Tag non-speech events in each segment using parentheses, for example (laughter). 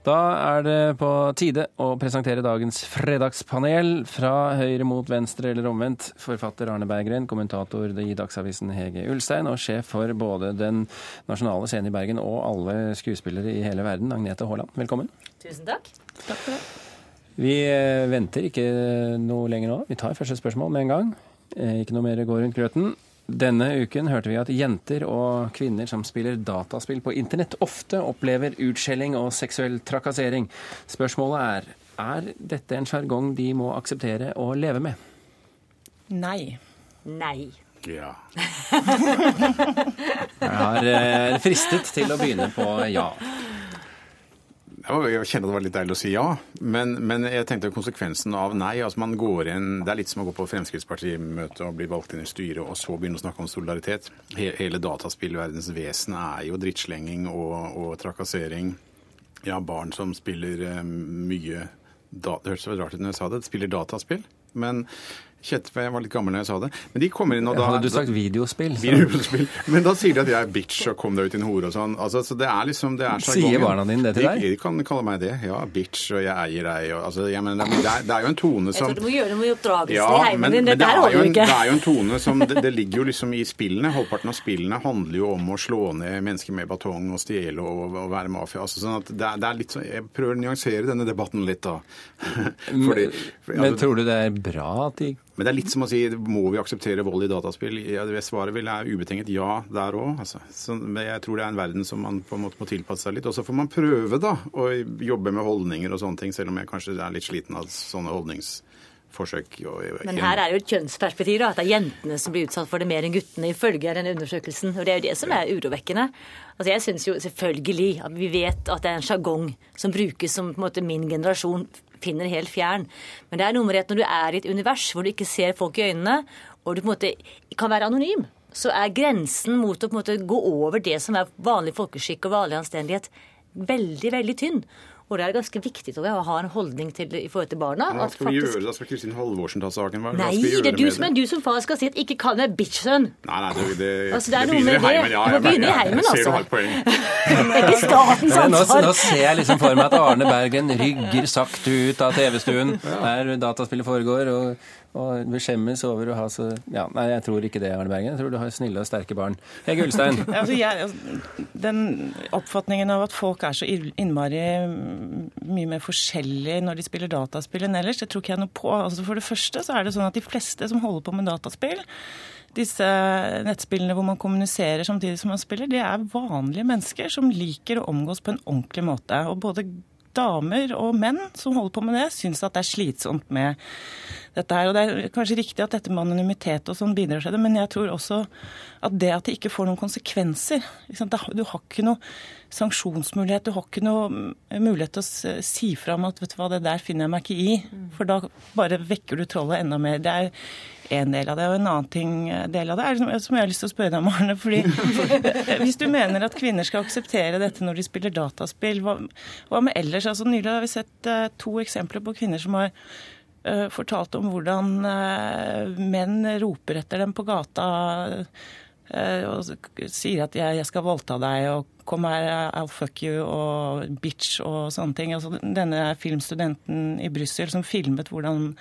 Da er det på tide å presentere dagens fredagspanel. Fra høyre mot venstre eller omvendt. Forfatter Arne Berggren, kommentator i Dagsavisen Hege Ulstein og sjef for både Den nasjonale scenen i Bergen og alle skuespillere i hele verden, Agnete Haaland. Velkommen. Tusen takk. Takk for det. Vi eh, venter ikke noe lenger nå. Vi tar første spørsmål med en gang. Eh, ikke noe mer går rundt grøten. Denne uken hørte vi at jenter og kvinner som spiller dataspill på internett, ofte opplever utskjelling og seksuell trakassering. Spørsmålet er er dette en sjargong de må akseptere og leve med? Nei. Nei. Ja. Jeg har eh, fristet til å begynne på ja. Jeg kjenner det var litt deilig å si ja, men, men, jeg tenkte konsekvensen av nei. altså man går inn, Det er litt som å gå på Fremskrittspartimøte og bli valgt inn i styret, og så begynne å snakke om solidaritet. Hele dataspillverdens vesen er jo drittslenging og, og trakassering. Ja, barn som spiller eh, mye da, Det hørtes rart ut når jeg sa det. Spiller dataspill. Men Kjente, for jeg var litt gammel når jeg sa det. Men de kommer inn og da... Hadde du sagt videospill? Så... Videospill. Men da sier de at jeg er bitch og kom deg ut i en hore og sånn. Altså, så det er liksom, det er Sier barna dine det til deg? De, de kan kalle meg det. Ja, bitch og jeg eier deg. Og, altså, jeg mener, det, er, det, er, jo en tone som Jeg tror du må gjøre noe med oppdragelsen ja, i heimen din. Det, det der holder jo ikke. Det er jo en tone som det, det, ligger jo liksom i spillene. Halvparten av spillene handler jo om å slå ned mennesker med batong og stjele og, og være mafia. Altså, sånn at det, er litt sånn Jeg prøver å nyansere denne debatten litt, da. (laughs) Fordi, for, men, men tror du det er bra at de men det er litt som å si må vi akseptere vold i dataspill? Ja, svaret vil er ubetinget ja der òg. Altså. jeg tror det er en verden som man på en måte må tilpasse seg litt. Og så får man prøve da, å jobbe med holdninger og sånne ting, selv om jeg kanskje er litt sliten av sånne holdningsforsøk. Men her er jo et kjønnsperspektiv, at det er jentene som blir utsatt for det mer enn guttene, ifølge denne undersøkelsen. Og det er jo det som er urovekkende. Altså jeg syns jo selvfølgelig at vi vet at det er en sjargong som brukes som på en måte min generasjon finner helt fjern. Men det er noe med at når du er i et univers hvor du ikke ser folk i øynene, og du på en måte kan være anonym, så er grensen mot å på en måte gå over det som er vanlig folkeskikk og vanlig anstendighet, veldig, veldig tynn. Og det er ganske viktig tror jeg, å ha en holdning til, i forhold til barna. Hva skal vi gjøre da? Skal Kristin Halvorsen ta saken? Hva, nei, det er du som er du som far skal si at 'ikke kall meg bitch-sønn'. Nei, nei, det, det, altså, det er det begynner med det. Heimen, ja, du må begynne i heimen, altså. Ser du har et poeng. (laughs) det er ikke statens ansvar. Nå, nå, ser jeg liksom for meg at Arne Bergen rygger sakte ut av TV-stuen der dataspillet foregår. og og beskjemmes over å ha så Ja, nei, jeg tror ikke det, Arne Bergen. Jeg tror du har snille og sterke barn. Hege Ulstein. (laughs) altså, jeg, altså, den oppfatningen av at folk er så innmari mye mer forskjellige når de spiller dataspill enn ellers, det tror ikke jeg noe på. Altså, for det første så er det sånn at de fleste som holder på med dataspill, disse nettspillene hvor man kommuniserer samtidig som man spiller, det er vanlige mennesker som liker å omgås på en ordentlig måte. Og både damer og menn som holder på med det, syns at det er slitsomt med dette her. Og det er kanskje riktig at dette med anonymitet og sånn bidrar til det, men jeg tror også at det at det ikke får noen konsekvenser Du har ikke noe sanksjonsmulighet, du har ikke noe mm, mulighet til å si fra om at vet du hva, det der finner jeg meg ikke i. For da bare vekker du trollet enda mer. Det er en del av det. Og en annen ting, del av det er som, jeg har lyst til å spørre deg om, Arne. fordi (laughs) Hvis du mener at kvinner skal akseptere dette når de spiller dataspill, hva, hva med ellers? Altså Nylig har vi sett uh, to eksempler på kvinner som har uh, fortalt om hvordan uh, menn roper etter dem på gata og sier at jeg skal voldta deg og kom her, I'll fuck you og bitch og sånne ting. Altså, denne filmstudenten i Brussel som filmet hvordan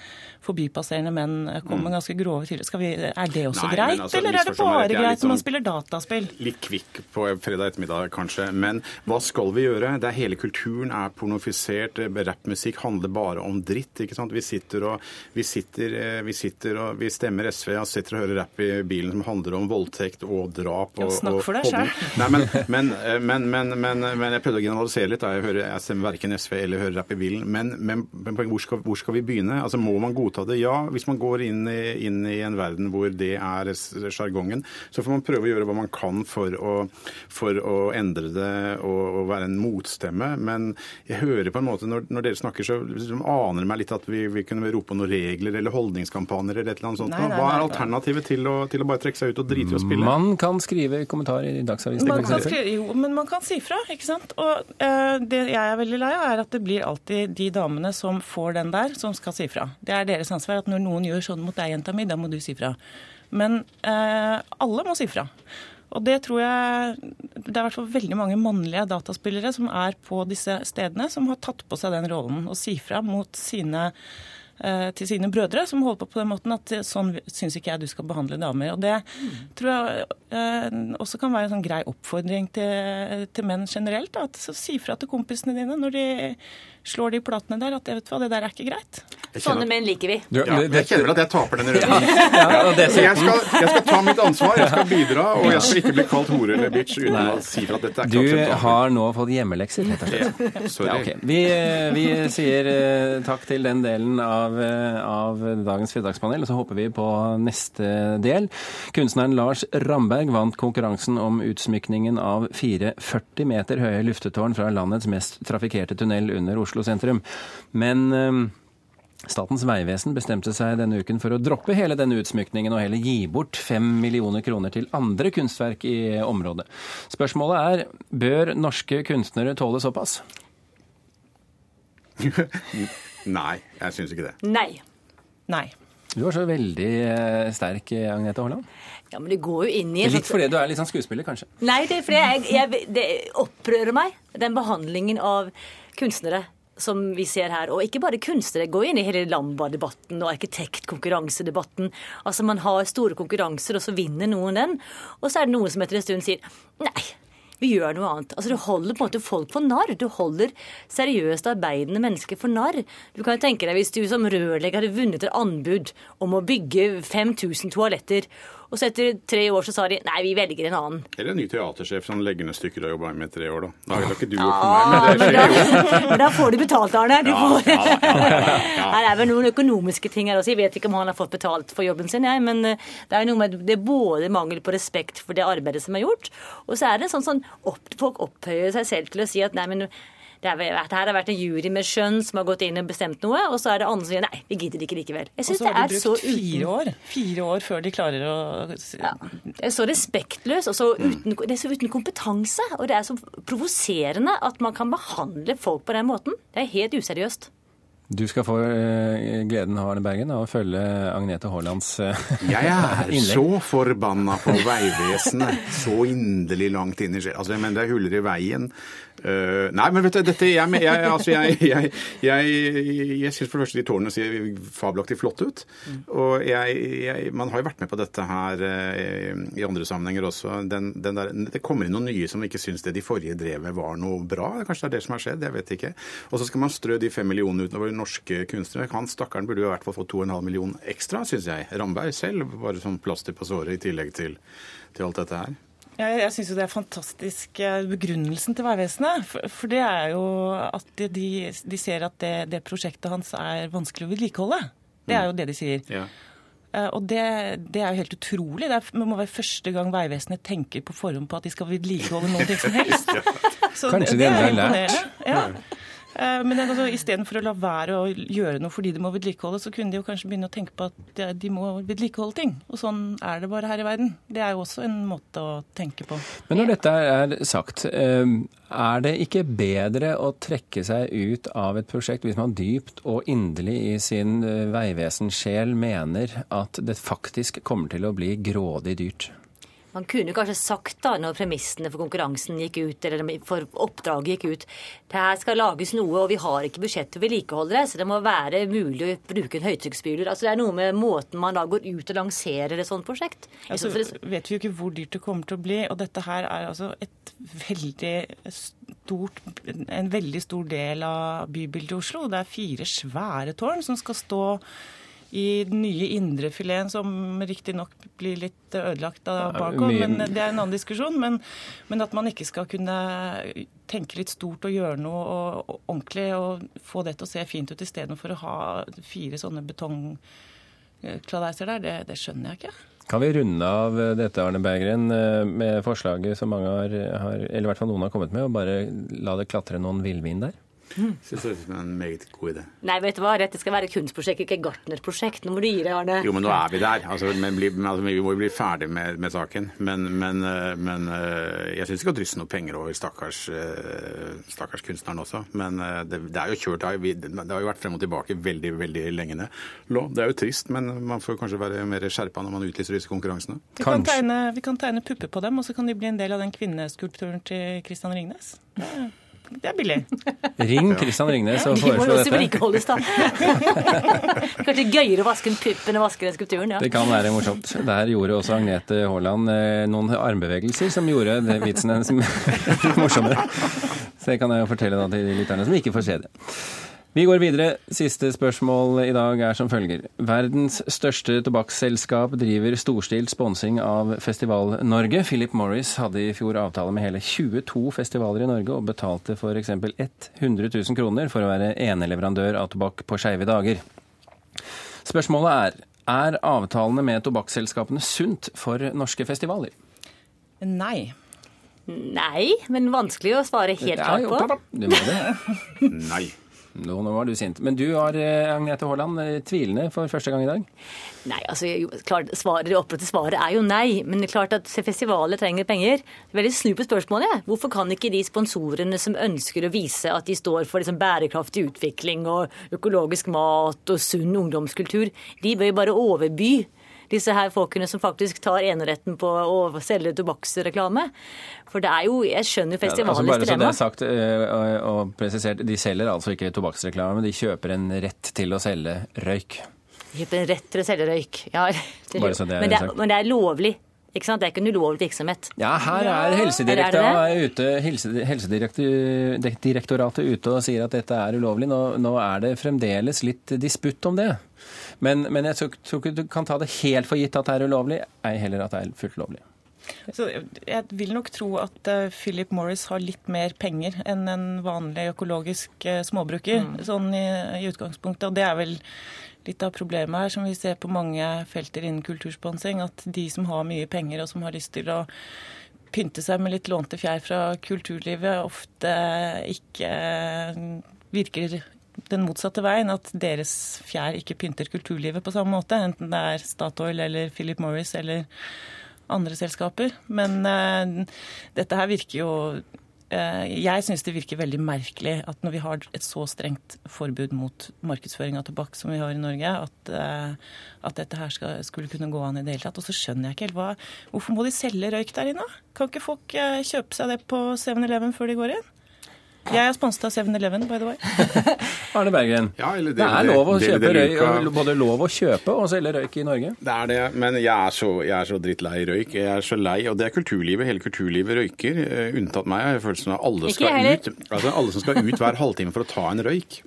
forbipasserende menn kom med mm. ganske grove tillegg. Er det også Nei, greit, altså, eller er det bare greit når man sånn spiller dataspill? Litt kvikk på fredag ettermiddag, kanskje. Men hva skal vi gjøre? Det er Hele kulturen er pornofisert. Rappmusikk handler bare om dritt. ikke sant? Vi sitter og vi, sitter, eh, vi, sitter og, vi stemmer SV og sitter og hører rapp i bilen som handler om voldtekt og drap. Og, ja, snakk for deg sjøl. Men, men, eh, men, men, men, men, jeg prøvde å generalisere litt. Da. Jeg, hører, jeg stemmer verken SV eller hører rapp i bilen. Men, hvor skal, hvor, skal, vi begynne? Altså, Må man godta det? Ja, hvis man går inn i, inn i en verden hvor det er sjargongen, så får man prøve å gjøre hva man kan for å, for å endre det og, og, være en motstemme. Men jeg hører på en måte, når, når dere snakker, så liksom aner det meg litt at vi, vi kunne rope noen regler eller holdningskampanjer eller et eller annet sånt. Nei, nei, Hva er alternativet til å, til å bare trekke seg ut og drite i å spille? Man kan skrive kommentarer i Dagsavisen. Man kan skrive, jo, men men man kan si fra, ikke sant. Og eh, det jeg er veldig lei av, er at det blir alltid de damene som får den der, som skal si fra. Det er deres ansvar at når noen gjør sånn mot deg, jenta mi, da må du si fra. Men eh, alle må si fra. Og det tror jeg Det er i hvert fall veldig mange mannlige dataspillere som er på disse stedene, som har tatt på seg den rollen Å si fra mot sine til sine brødre, som holder på på den måten at sånn syns ikke jeg du skal behandle damer. Og Det tror jeg eh, også kan være en sånn grei oppfordring til, til menn generelt. Da, at så Si fra til kompisene dine når de slår de platene der, at vet hva, det der er ikke greit. Sånne menn liker vi. Ja, jeg kjenner vel at jeg taper denne runden. ja, (laughs) jeg skal, jeg skal ta mitt ansvar, jeg skal bidra, og jeg skal ikke bli kalt hore eller bitch uten Nei. å si fra at dette er du ikke akseptabelt. har nå fått hjemmelekser, rett og slett. Ja, okay. Vi, vi sier eh, takk til den delen av, eh, av dagens fredagspanel, og så håper vi på neste del. Kunstneren Lars Ramberg vant konkurransen om utsmykningen av fire 40 meter høye luftetårn fra landets mest trafikkerte tunnel under Oslo sentrum. Men eh, Statens vegvesen bestemte seg denne uken for å droppe hele denne utsmykningen og heller gi bort fem millioner kroner til andre kunstverk i området. Spørsmålet er bør norske kunstnere tåle såpass? (laughs) Nei, jeg syns ikke det. Nei. Nei. Du var så veldig eh, sterk, Agnete Haaland. Ja, men det går jo inn i Litt fordi du er litt sånn skuespiller, kanskje. Nei, det er fordi jeg, jeg, det opprører meg, den behandlingen av kunstnere som vi ser her. Og ikke bare kunstnere, går inn i hele Lamba-debatten og arkitektkonkurransedebatten. Altså Man har store konkurranser, og så vinner noen den. Og så er det noen som etter en stund sier nei. Vi gjør noe annet. Altså Du holder på en måte folk for narr. Du holder seriøst arbeidende mennesker for narr. Du kan jo tenke deg hvis du som rørlegger hadde vunnet et anbud om å bygge 5000 toaletter, og så etter tre år så sa de nei, vi velger en annen. Eller en ny teatersjef som legger ned stykker og jobber med i tre år, da. Da har ikke du gjort Ja, for meg, men det skjer jo. men (laughs) da får du betalt, Arne. Du Ja, får. ja, ja, ja, ja. Her er vel noen økonomiske ting her også. Jeg vet ikke om han har fått betalt for jobben sin, jeg, men eh, det er noe med det er både mangel på respekt for det arbeidet som er gjort, og så er det sånn sånn opp, folk opphøyer seg selv til å si at nei, men det er, vært- her har vært en jury med skjønn som har gått inn og bestemt noe, og så er det andre som sier nei, vi gidder ikke likevel. Jeg Og er så det har er de brukt fire år. Fire år før de klarer å ja, det er så respektløst og så uten, det er så uten kompetanse. Og det er så provoserende at man kan behandle folk på den måten. Det er helt useriøst. Du skal få eh, gleden av Arne Bergen av å følge Agnete Haalands innlegg. (laughs) Jeg er så forbanna på Vegvesenet. Så inderlig langt inn i sjel. Altså, men det er huller i veien. Uh, nei, men vet du, dette Jeg, jeg, altså, jeg, jeg, jeg, jeg syns for det første de tårnene ser fabelaktig flotte ut. Og man har jo vært med på dette her uh, i andre sammenhenger også. Den, den der, det kommer inn noen nye som ikke syns det de forrige drev med var noe bra. Kanskje det er det som har skjedd, jeg vet ikke. Og så skal man strø de fem millionene utover norske kunstnere. Han stakkaren burde jo i hvert fall få 2,5 millioner ekstra, syns jeg. Ramberg selv, bare som plaster på såret i tillegg til, til alt dette her. Jeg, jeg syns jo det er fantastisk eh, begrunnelsen til Vegvesenet. For, for det er jo at de, de, de ser at det, det prosjektet hans er vanskelig å vedlikeholde. Det er jo det de sier. Ja. Eh, Og det, det er jo helt utrolig. Det, er, det må være første gang Vegvesenet tenker på forhånd på at de skal vedlikeholde noe som (laughs) helst. Så Kanskje det, de det er enda lært. imponerende. Ja. Eh, Men altså, istedenfor å la være å gjøre noe fordi de må vedlikeholde, så kunne de jo kanskje begynne å tenke på at de- må vedlikeholde ting. Og sånn er det bare her i verden. Det er jo også en måte å tenke på. Men når dette er sagt, eh, er det ikke bedre å trekke seg ut av et prosjekt hvis man dypt og inderlig i sin eh, mener at det faktisk kommer til å bli grådig dyrt? Man kunne kanskje sagt da, når premissene for konkurransen gikk ut, eller for oppdraget gikk ut, det her skal lages noe, og vi har ikke budsjett til å vedlikeholde det, så det må være mulig å bruke en høytrykksspyler. Altså, det er noe med måten man da går ut og lanserer et sånt prosjekt. Jeg så vet vi jo ikke hvor dyrt det kommer til å bli, og dette her er altså et veldig stort, en veldig stor del av bybildet i Oslo. Det er fire svære tårn som skal stå i den nye indrefileten, som riktignok blir litt ødelagt av bakom, men det er en annen diskusjon. Men, men at man ikke skal kunne tenke litt stort og gjøre noe og, og ordentlig og få det til å se fint ut istedenfor å ha fire sånne betongkladeiser der, det, det skjønner jeg ikke. Kan vi runde av dette, Arne Berggren, eh, med forslaget som mange har, har, eller i hvert fall noen har kommet med, og bare la det klatre noen villvin der? Synes det er en meget god idé. Nei, vet du hva, dette skal være et kunstprosjekt, ikke et gartnerprosjekt. Nå må du gi deg, Arne. Jo, men nå er vi der. Altså, men bli, altså, vi må jo bli ferdig med, med saken. Men, men, eh, men eh, jeg syns vi skal drysse noe penger over stakkars, eh, stakkars kunstneren også. Men det, det er jo kjørt Det har jo vært frem og tilbake veldig veldig lenge nå. Det er jo trist, men man får kanskje være mer skjerpa når man utlyser disse konkurransene. Vi kan, tegne, vi kan tegne pupper på dem, og så kan de bli en del av den kvinneskulpturen til Christian Ringnes. Ja. Det er billig. Ring Kristian Ringnes og De må jo foreslå også dette. vedlikeholdes, (laughs) da. Kanskje gøyere å vaske en pupp enn å vaske den skulpturen. ja. Det kan være morsomt. Der gjorde også Agnete Haaland eh, noen armbevegelser som gjorde det vitsen hennes (laughs) morsommere. Så det kan jeg jo fortelle da til lytterne som ikke får se det. Vi går videre. Siste spørsmål i dag er som følger. Verdens største tobakksselskap driver storstilt sponsing av Festival-Norge. Philip Morris hadde i fjor avtale med hele 22 festivaler i Norge og betalte f.eks. 100 000 kroner for å være eneleverandør av tobakk på skeive dager. Spørsmålet er er avtalene med tobakksselskapene sunt for norske festivaler? Nei. Nei, men vanskelig å svare helt klart på. Du må det. (laughs) Nei. Nå, nå var du sint. Men du har, eh, Agnete Haaland, eh, tvilende for første gang i dag. Nei, altså, jo, klart, svaret, opprette svaret er jo nei. Men det er klart at festivaler trenger penger. Er veldig snu på spørsmålet. Ja. Hvorfor kan ikke de sponsorene som ønsker å vise at de står for liksom, bærekraftig utvikling og økologisk mat og sunn ungdomskultur, de bør jo bare overby disse her folkene som faktisk tar eneretten på å selge tobakksreklame. For det er jo Jeg skjønner jo altså festivalens bare så det er sagt eh, og, og presisert, de selger altså ikke tobakksreklame, men de kjøper en rett til å selge røyk. Kjøper en rett til å selge røyk. Ja, (laughs) Bare så det er men, det er, men det er lovlig. Ikke sant? Det er ikke en ulovlig virksomhet. Ja, her er Er Helsedirektoratet ute, Helsedirektoratet ute og sier at dette er ulovlig. Nå, nå er det fremdeles litt disputt om det. Men, men jeg tror ikke du kan ta det helt for gitt at det er ulovlig, ei heller at det er fullt lovlig. Så jeg vil nok tro at eh, Philip Morris har litt mer penger enn en vanlig økologisk småbruker, småbruker, sånn i, i utgangspunktet. Og det er vel litt av problemet her, som vi ser på mange felter innen kultursponsing, at de som har mye penger og som har lyst til å pynte seg med litt lånte fjær fra kulturlivet, ofte ikke virker den motsatte veien, at deres fjær ikke pynter kulturlivet på samme måte, enten det er Statoil eller Philip Morris eller andre selskaper. Men eh, dette her virker jo Jeg syns det virker veldig merkelig at når vi har et så strengt forbud mot markedsføring av tobakk som vi har i Norge, at, eh, at dette her skal, skulle kunne gå an i det hele tatt. Og så skjønner jeg ikke helt hva Hvorfor må de selge røyk der inne? Kan ikke folk eh, kjøpe seg det på 7-Eleven før de går inn? Jeg er sponset av 7-Eleven, by the way. (laughs) Arne Bergen. Ja, eller det er lov å det- kjøpe det- det røyk, både lov å kjøpe og selge røyk i Norge. Det er det, men jeg er, så, jeg er så drittlei røyk. Jeg er så lei, og det er kulturlivet. Hele kulturlivet røyker, eh, unntatt meg. Jeg har følelsen av alle skal ut. Altså, alle som skal ut hver halvtime for å ta en røyk.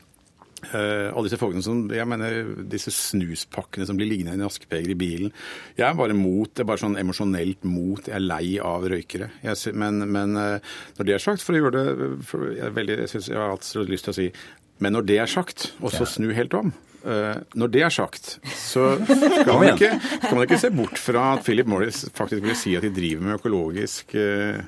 Uh, alle disse folkene som, jeg mener, disse snuspakkene som blir liggende i en askepeger i bilen. Jeg er bare mot, det er bare sånn emosjonelt mot. Jeg er lei av røykere. Jeg, men, men uh, når det er sagt, for å gjøre det for, jeg, er veldig, jeg, synes, jeg har alltid lyst til å si Men når det er sagt, og så snu helt om eh, Når det er sagt, så (laughs) skal man, ikke, skal man ikke se bort fra at Philip Morris faktisk vil si at de driver med økologisk eh,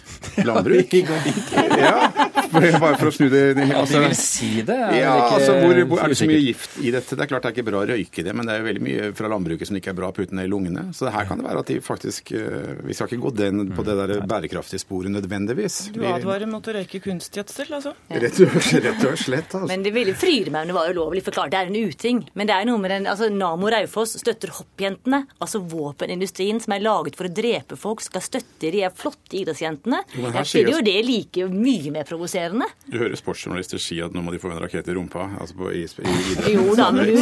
(laughs) landbruk. Ja, bare for å snu det de altså, vil si det, er ja, ikke altså hvor, hvor er det så mye gift i dette? Det er klart det er ikke bra å røyke det, men det er jo veldig mye fra landbruket som ikke er bra å putte ned i lungene. Så her kan det være at de faktisk eh, Vi skal ikke gå den på det der bærekraftige sporet nødvendigvis. Du advarer mot å røyke kunstgjødsel, altså? (laughs) Rett og, rett og slett, altså. Men det ville fryde meg om det var ulovlig, for klart det er en uting. Men det er noe med den, altså Namo Raufoss støtter hoppjentene, altså våpenindustrien som er laget for å drepe folk, skal støtte de flotte idrettsjentene. Jo, men her Jeg sier jo det like mye mer provoserende. Du hører sportsjournalister si at nå må de få en rakett i rumpa. altså på i, i, (laughs) i, Jo da, men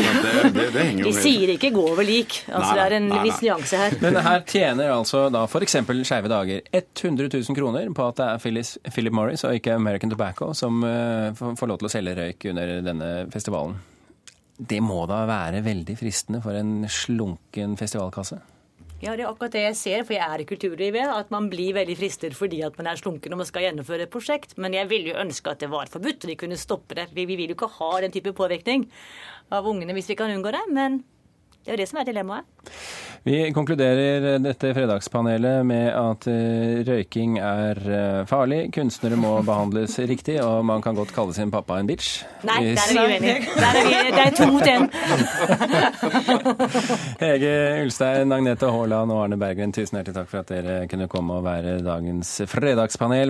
De sier ikke 'gå over lik'. Altså Nei, Det er en nei, viss nyanse her. Men her tjener altså da f.eks. Skeive Dager 100 000 kroner på at det er Phyllis, Philip Morris og ikke American Tobacco som får får lov til å selge røyk under denne festivalen. Det må da være veldig fristende for en slunken festivalkasse? Ja, det er akkurat det jeg ser, for jeg er i kulturlivet. At man blir veldig fristet fordi at man er slunken når man skal gjennomføre et prosjekt. Men jeg ville jo ønske at det var forbudt, og de kunne stoppe det. Vi, vi vil jo ikke ha den type påvirkning av ungene hvis vi kan unngå det. Men det er jo det som er dilemmaet. Vi konkluderer dette fredagspanelet med at eh, røyking er eh, farlig, kunstnere må (laughs) behandles riktig, og man kan godt kalle sin pappa en bitch. Nei, der er vi uenige. Der er vi, det er to mot én. (laughs) Hege Ulstein, Agnete Haaland og Arne Berggren, tusen hjertelig takk for at dere kunne komme og være dagens fredagspanel.